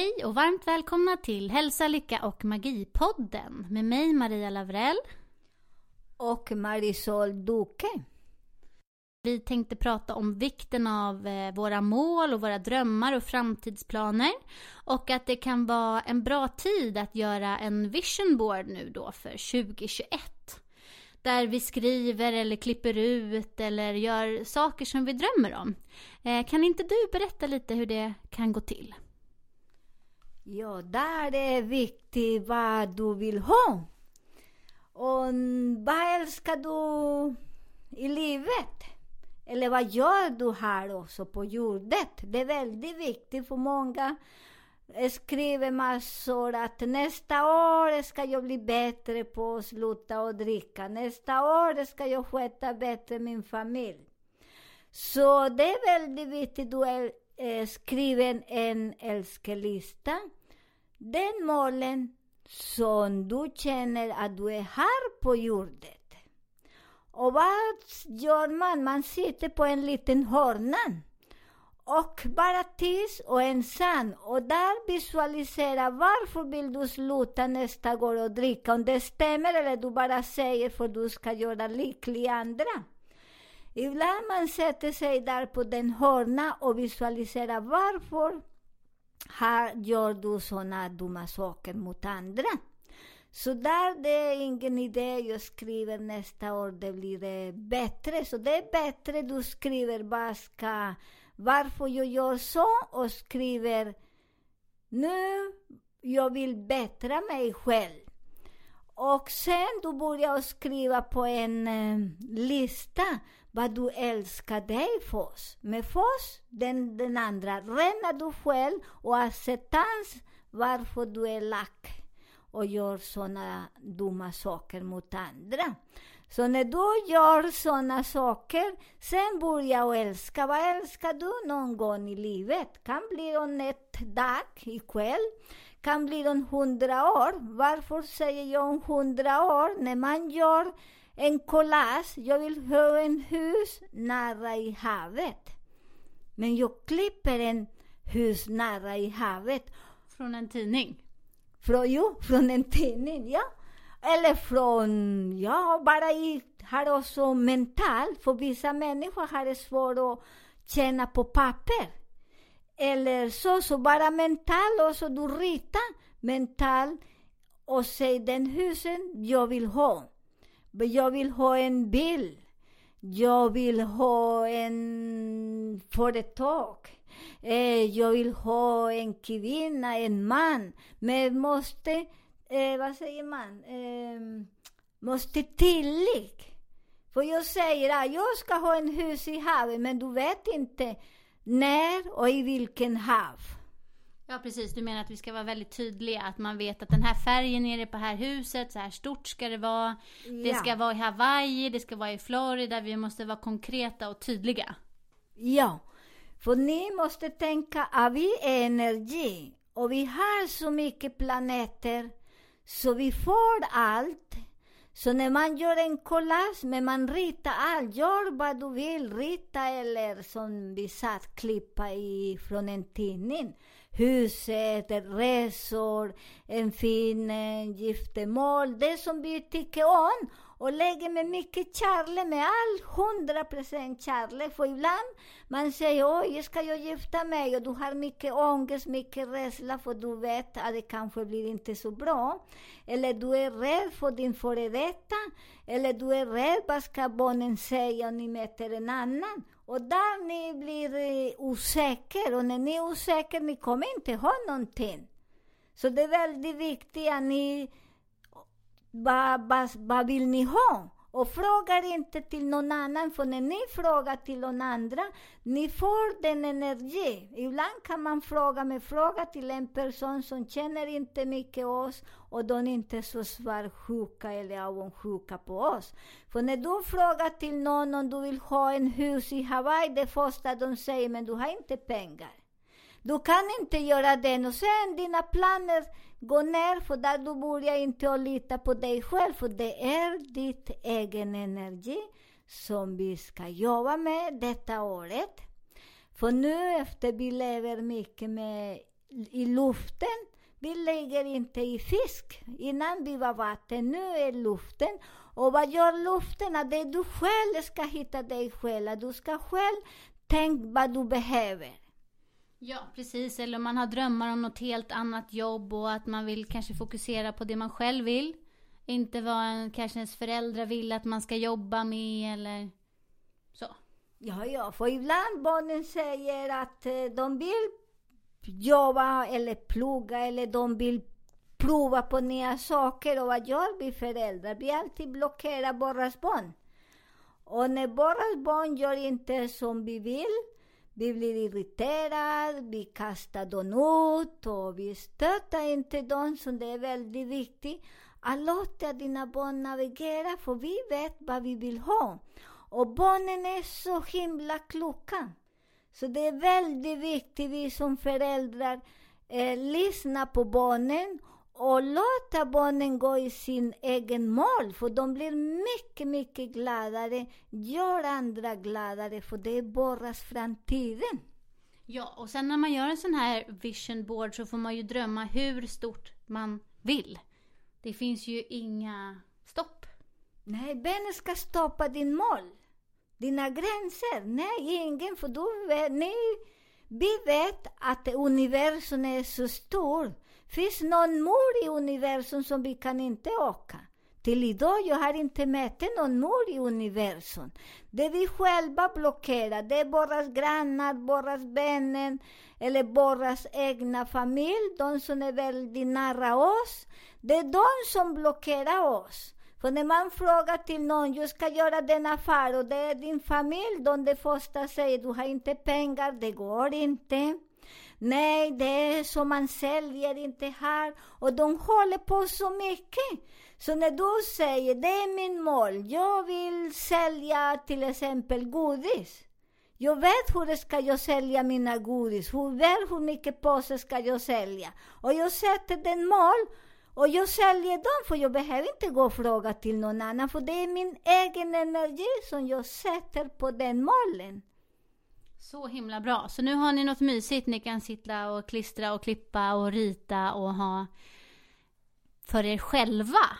Hej och varmt välkomna till Hälsa, Lycka och Magi-podden med mig Maria Lavrell. och Marisol Duque. Vi tänkte prata om vikten av eh, våra mål och våra drömmar och framtidsplaner och att det kan vara en bra tid att göra en vision board nu då för 2021. Där vi skriver eller klipper ut eller gör saker som vi drömmer om. Eh, Kan inte du berätta lite hur det kan gå till? Ja, där är viktigt vad du vill ha. Och vad älskar du i livet? Eller vad gör du här också på jorden? Det är väldigt viktigt för många. Skriver massor att nästa år ska jag bli bättre på att sluta och dricka. Nästa år ska jag sköta bättre min familj. Så det är väldigt viktigt du eh, skriver en älskelista. Den målen som du känner att du är här på jorden. Och vad gör man? Man sitter på en liten hörna och bara tyst och ensam. Och där visualisera varför vill du sluta nästa gång och dricka? Om det stämmer eller du bara säger för att du ska göra lycklig andra. Ibland man sätter sig där på den hörna och visualiserar varför här gör du såna dumma saker mot andra. Så där det är ingen idé, jag skriver nästa år, det blir det bättre. Så det är bättre du skriver vad ska, varför jag gör så och skriver nu, jag vill bättra mig själv. Och sen du börjar skriva på en eh, lista vad du älskar dig först. Men först den, den andra. Rena du själv och acceptans varför du är lack och gör såna dumma saker mot andra. Så när du gör såna saker, sen börjar du älska. Vad älskar du någon gång i livet? Kan bli om ett dag, ikväll. Kan bli om hundra år. Varför säger jag om hundra år? När man gör en collage, jag vill ha en hus nära i havet. Men jag klipper en hus nära i havet Från en tidning. från, jo, från en tidning, ja. Eller från, ja, bara i, här också mentalt, för vissa människor har det svårt att känna på papper. Eller så, så bara mentalt och så du ritar mentalt och säger den husen jag vill ha. Jag vill ha en bil. Jag vill ha en företag. Eh, jag vill ha en kvinna, en man. Men måste, eh, vad säger man, eh, måste tillägg. För jag säger att jag ska ha en hus i havet, men du vet inte när och i vilken hav. Ja precis, du menar att vi ska vara väldigt tydliga. Att man vet att den här färgen är det på det här huset, så här stort ska det vara. Det Ja. ska vara i Hawaii, det ska vara i Florida. Vi måste vara konkreta och tydliga. Ja, för ni måste tänka att vi är energi och vi har så mycket planeter så vi får allt. Så när man gör en collage, men man ritar allt, gör vad du vill, rita eller som vi satt, klippa i, från en tidning. Huset, resor, en fin eh, giftermål, det som vi tycker om. Och lägger med mycket kärlek, med all hundra procent kärlek. För ibland man säger oj, ska jag gifta mig? Och du har mycket ångest, mycket rädsla för du vet att det kanske blir inte så bra. Eller du är rädd för din före detta. Eller du är rädd, vad ska barnen säga om ni möter en annan? Och där ni blir eh, osäker. Och när ni är osäkra, ni kommer inte ha någonting. Så det är väldigt viktigt att ni vad, vad, vad vill ni ha? Och frågar inte till någon annan, för när ni frågar till någon andra, ni får den energi. Ibland kan man fråga med fråga till en person som känner inte mycket oss och de är inte så svartsjuka eller avundsjuka på oss. För när du frågar till någon om du vill ha en hus i Hawaii, det första de säger, men du har inte pengar. Du kan inte göra det. och sen dina planer Gå ner för där du börjar inte att lita på dig själv för det är ditt egen energi som vi ska jobba med detta året. För nu efter vi lever mycket med i luften, vi lägger inte i fisk. Innan vi var vatten, nu är luften. Och vad gör luften? Att det är du själv ska hitta dig själv. Du ska själv tänka vad du behöver. Ja, precis. Eller om man har drömmar om något helt annat jobb och att man vill kanske fokusera på det man själv vill. Inte vad en, kanske ens föräldrar vill att man ska jobba med eller så. Ja, ja, för ibland barnen säger att eh, de vill jobba eller plugga eller de vill prova på nya saker. Och vad gör vi föräldrar? Vi alltid blockerar våra barn. Och när våra barn gör inte som vi vill, vi blir irriterade, vi kastar dem ut och vi stöttar inte dem, så det är väldigt viktigt att låta dina barn navigera, för vi vet vad vi vill ha. Och barnen är så himla kloka. Så det är väldigt viktigt, vi som föräldrar, eh, lyssna på barnen och låta barnen gå i sin egen mål, för de blir mycket, mycket gladare, gör andra gladare, för det är borras framtiden. Ja, och sen när man gör en sån här vision board så får man ju drömma hur stort man vill. Det finns ju inga stopp. Nej, vem ska stoppa din mål? Dina gränser? Nej, ingen, för du vet, ni, vi vet att universum är så stort. Finns någon mor i universum som vi kan inte åka? Till idag jag har inte mätt någon mor i universum. Det vi själva blockerar, det är våra grannar, våra vänner eller våra egna familj, de som är väldigt nära oss. Det är de som blockerar oss. För när man frågar till någon, jag ska göra den affär och det är din familj, de det första säger, du har inte pengar, det går inte. Nej, det är så man säljer inte här. Och de håller på så mycket. Så när du säger, det är min mål, jag vill sälja till exempel godis. Jag vet hur ska jag sälja mina godis, hur vet hur mycket påsar ska jag sälja. Och jag sätter den mål och jag säljer dem, för jag behöver inte gå och fråga till någon annan, för det är min egen energi som jag sätter på den målen. Så himla bra. Så nu har ni något mysigt ni kan sitta och klistra och klippa och rita och ha för er själva.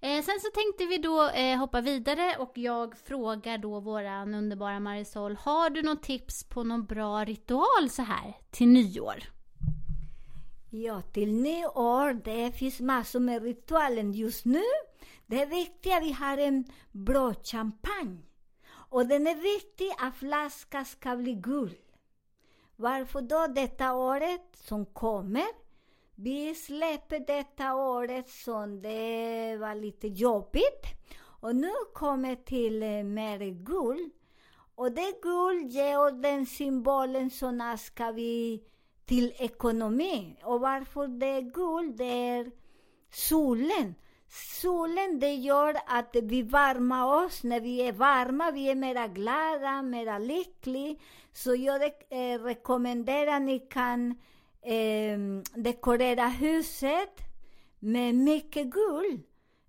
Eh, sen så tänkte vi då eh, hoppa vidare och jag frågar då våran underbara Marisol, har du något tips på någon bra ritual så här till nyår? Ja, till nyår, det finns massor med ritualen just nu. Det är viktigt att vi har en bra champagne. Och den är viktig att flaskan ska bli gul. Varför då detta året som kommer? Vi släpper detta året som det var lite jobbigt. Och nu kommer till eh, mer guld. Och det guld ger den symbolen som ska vi till ekonomi. Och varför det är guld? Det är solen. Solen det gör att vi varmar oss. När vi är varma, vi är mera glada, mera lyckliga. Så jag eh, rekommenderar att ni kan eh, dekorera huset med mycket guld.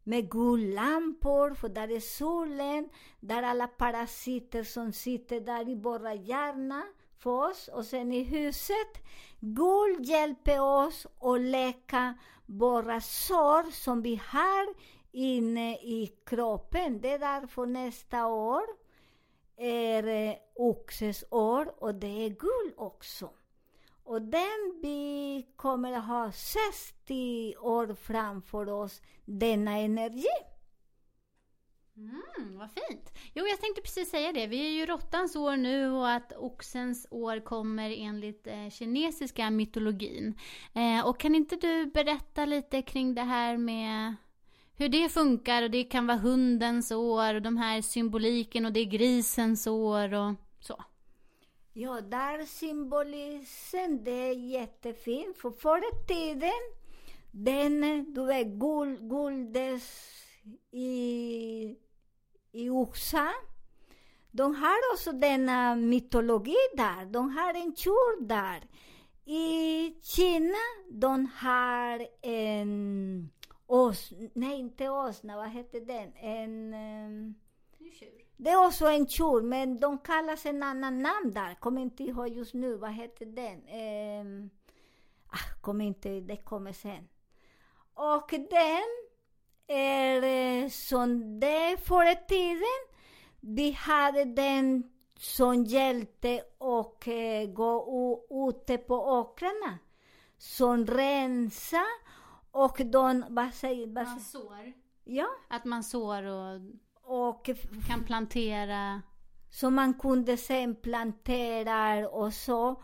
Med guldlampor, för där är solen, där alla parasiter som sitter där i våra hjärna för oss. Och sen i huset, guld hjälper oss att läka våra sår som vi har inne i kroppen. Det är därför nästa år är eh, oxes år och det är guld också. Och den vi kommer att ha 60 år framför oss, denna energi. Mm, vad fint. Jo, jag tänkte precis säga det. Vi är ju råttans år nu och att oxens år kommer enligt eh, kinesiska mytologin. Eh, och kan inte du berätta lite kring det här med hur det funkar och det kan vara hundens år och de här symboliken och det är grisens år och så. Ja, där symbolisen, det är jättefint. För förr i tiden, den, du vet, guld, guldes i, i oxar. De har också denna mytologi där. De har en tjur där. I Kina, de har en ås... Nej, inte åsna, vad heter den? En... ehm, det är också en tjur, men de kallas en annan namn där. Kommer inte ihåg just nu. Vad heter den? Ehm, ah, kommer inte, det kommer sen. Och den är eh, som det förr i tiden. Vi hade den som hjälte och eh, gå ute på åkrarna. Som rensa och de, vad säger, vad Man säger, sår. ja, Att man sår och och kan plantera. Så man kunde sen plantera och så.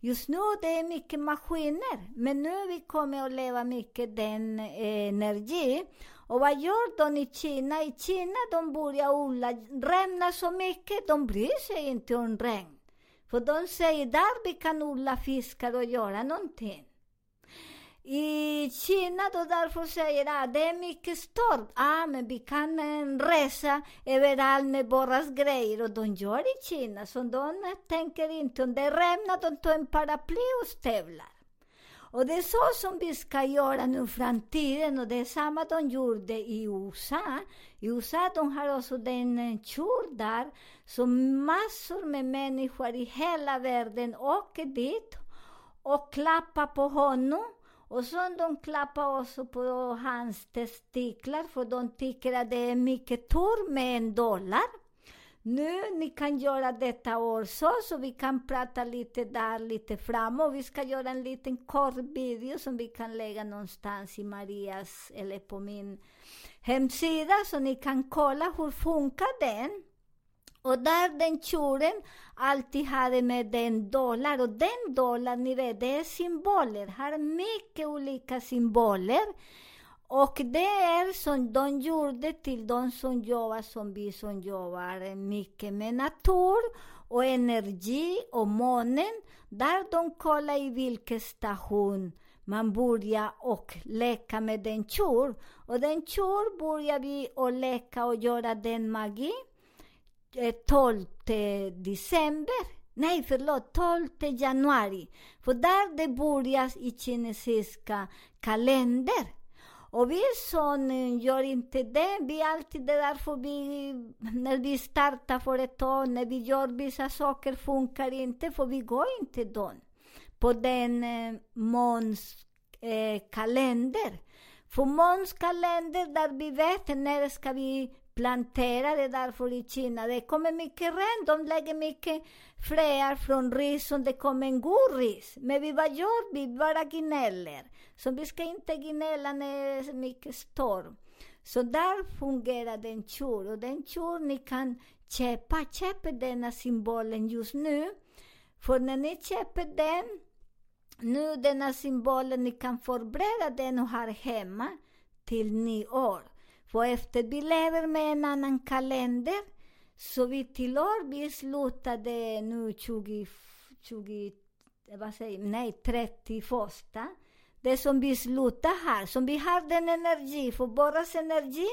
Just nu det är mycket maskiner, men nu vi kommer att leva mycket den eh, energi. Och vad gör de i Kina? I Kina de börjar odla, regnar så mycket, de bryr sig inte om regn. För de säger där vi kan odla fiskar och göra någonting. I Kina då därför säger att ah, det är mycket stort. Ah, men vi kan eh, resa överallt med våra grejer. Och de gör i Kina, så de eh, tänker inte om det regnar, de tar en paraply och stövlar. Och det är så som vi ska göra nu i framtiden och det är samma de gjorde i USA. I USA de har också den eh, tjur där, så massor med människor i hela världen åker dit och klappar på honom. Och så de klappar också på hans testiklar för de tycker att det är mycket tur med en dollar. Nu, ni kan göra detta också, så, så vi kan prata lite där, lite framåt. Vi ska göra en liten kort video som vi kan lägga någonstans i Marias eller på min hemsida, så ni kan kolla hur funkar den. Och där den tjuren alltid hade med den dollar. Och den dollar, ni vet, det är symboler. Har mycket olika symboler. Och det är som de gjorde till de som jobbar som vi som jobbar mycket med natur och energi och månen. Där de kollar i vilken station man börjar och leka med den tjur. Och den tjur börjar vi att leka och göra den magi. Eh, 12 december. Nej, förlåt, 12 januari. För där det börjar i kinesiska kalender. Och vi som eh, gör inte det, vi är alltid det därför vi, när vi startar företag, när vi gör vissa saker funkar inte, för vi går inte då på den eh, måns eh, kalender. För Måns kalender, där vi vet när ska vi planterade därför i Kina. Det kommer mycket regn, de lägger mycket fröer från ris och det kommer en god ris. Men vi, vad gör vi? Vi bara gnäller. Så vi ska inte gnälla när det är mycket storm. Så där fungerar den tjur. Och den tjur ni kan köpa, köpa denna symbolen just nu. För när ni köper den, nu denna symbolen, ni kan förbereda den och ha hemma till nyår. För efter vi lever med en annan kalender, så vi till år, vi slutade nu 20, 20 vad säger nej, 31. Det som vi slutar här, som vi har den energi, för våras energi,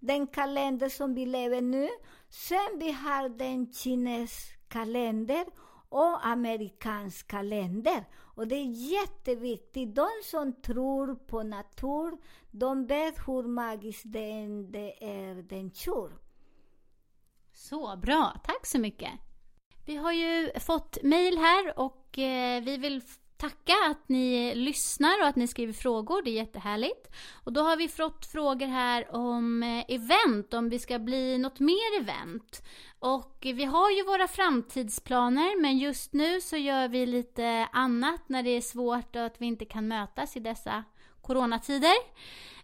den kalender som vi lever nu, sen vi har den kinesisk kalender och amerikansk kalender. Och det är jätteviktigt. De som tror på natur, de vet hur magiskt den, det är den kör. Så bra, tack så mycket. Vi har ju fått mejl här och eh, vi vill tacka att ni lyssnar och att ni skriver frågor, det är jättehärligt. Och då har vi fått frågor här om eh, event, om vi ska bli något mer event. Och vi har ju våra framtidsplaner men just nu så gör vi lite annat när det är svårt och att vi inte kan mötas i dessa coronatider.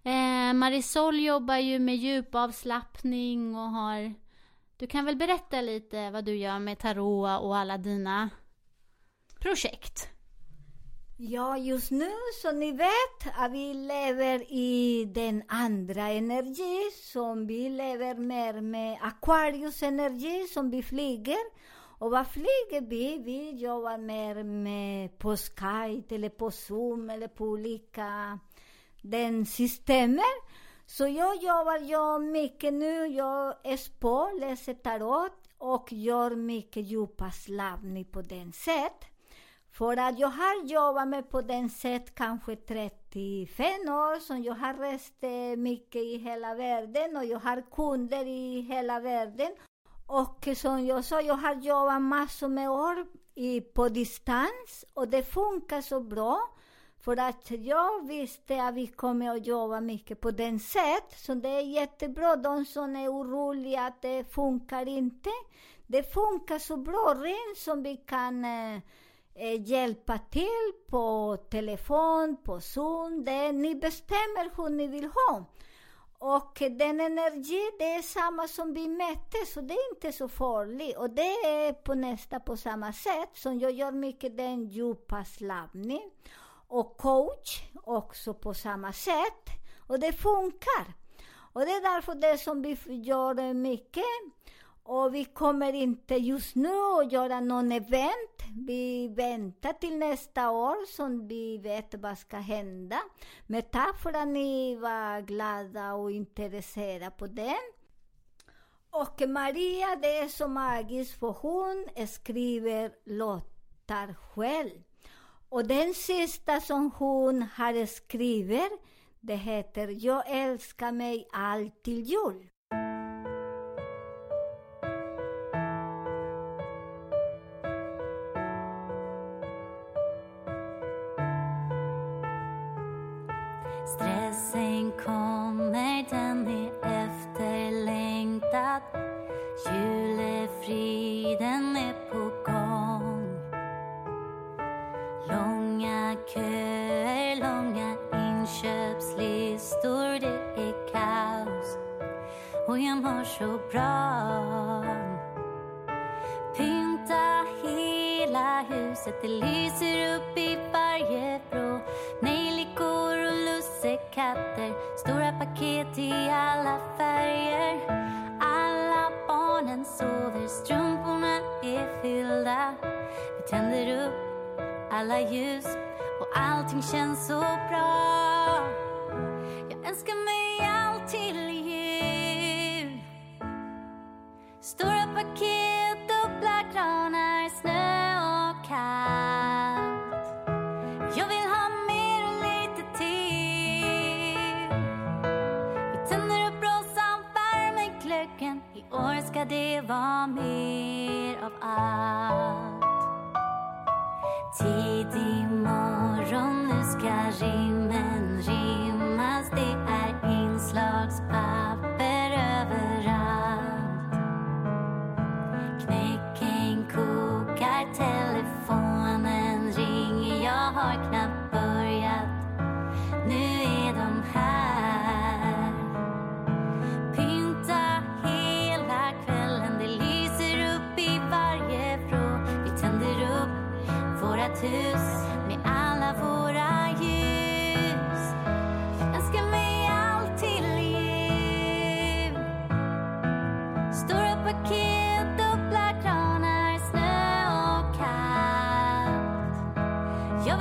Eh, Marisol jobbar ju med djupavslappning och har du kan väl berätta lite vad du gör med tarot och alla dina projekt? Ja, just nu, som ni vet, att vi lever i den andra energi, som vi lever mer med Aquarius energi, som vi flyger. Och vad flyger vi? Vi jobbar mer med på Skype, eller på Zoom, eller på olika den systemet. Så jag jobbar jag mycket nu, jag är spå, läser tarot och gör mycket djupa slappning på den sätt. För att jag har jobbat med på den sätt kanske 35 år, som jag har rest eh, mycket i hela världen och jag har kunder i hela världen. Och som jag sa, jag har jobbat massor med år i, på distans och det funkar så bra. För att jag visste att vi kommer att jobba mycket på den sätt, så det är jättebra. De som är oroliga att det funkar inte, det funkar så bra, rent som vi kan eh, eh, hjälpa till på telefon, på Zoom. Det, ni bestämmer hur ni vill ha. Och den energi, det är samma som vi mätte, så det är inte så farligt. Och det är på nästa på samma sätt, som jag gör mycket den djupa slappning. Och coach också på samma sätt. Och det funkar. Och det är därför det som vi gör mycket. Och vi kommer inte just nu att göra någon event. Vi väntar till nästa år så vi vet vad ska hända. Men tack för att ni var glada och intresserade på den. Och Maria, det är så magiskt för hon skriver låtar själv. Och den sista som hon har skrivit, det heter Jag älskar mig allt till jul. Katter, stora paket i alla färger. Alla barnen sover, strumporna är fyllda. Vi tänder upp alla ljus och allting känns så bra. Jag önskar mig allt till jul. Stora paket, dubbla kranar, år ska det vara mer av allt. Tidig morgon, nu ska ringa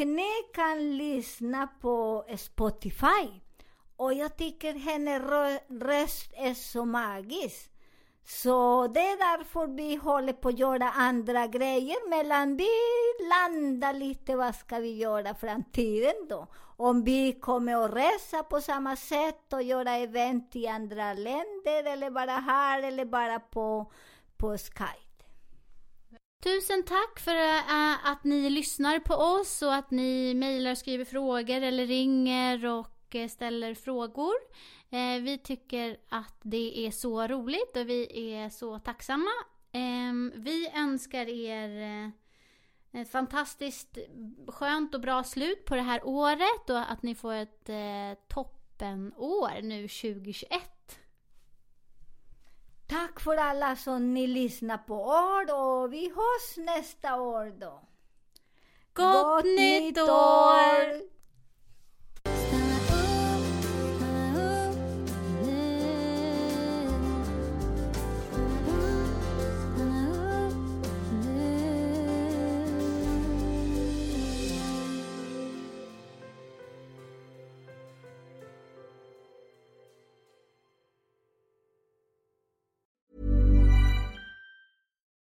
Och ni kan lyssna på Spotify. Och jag tycker hennes röst är så magisk. Så det är därför vi håller på att göra andra grejer medan vi landar lite vad ska vi göra framtiden då. Om vi kommer att resa på samma sätt och göra event i andra länder eller bara här eller bara på, på Skype. Tusen tack för eh, att ni lyssnar på oss och att ni mejlar och skriver frågor eller ringer och eh, ställer frågor. Eh, vi tycker att det är så roligt och vi är så tacksamma. Ehm, vi önskar er ett fantastiskt skönt och bra slut på det här året och att ni får ett toppenår nu 2021. Tack för alla som ni lyssnar på år och vi hörs nästa år då. Gott, nytt år!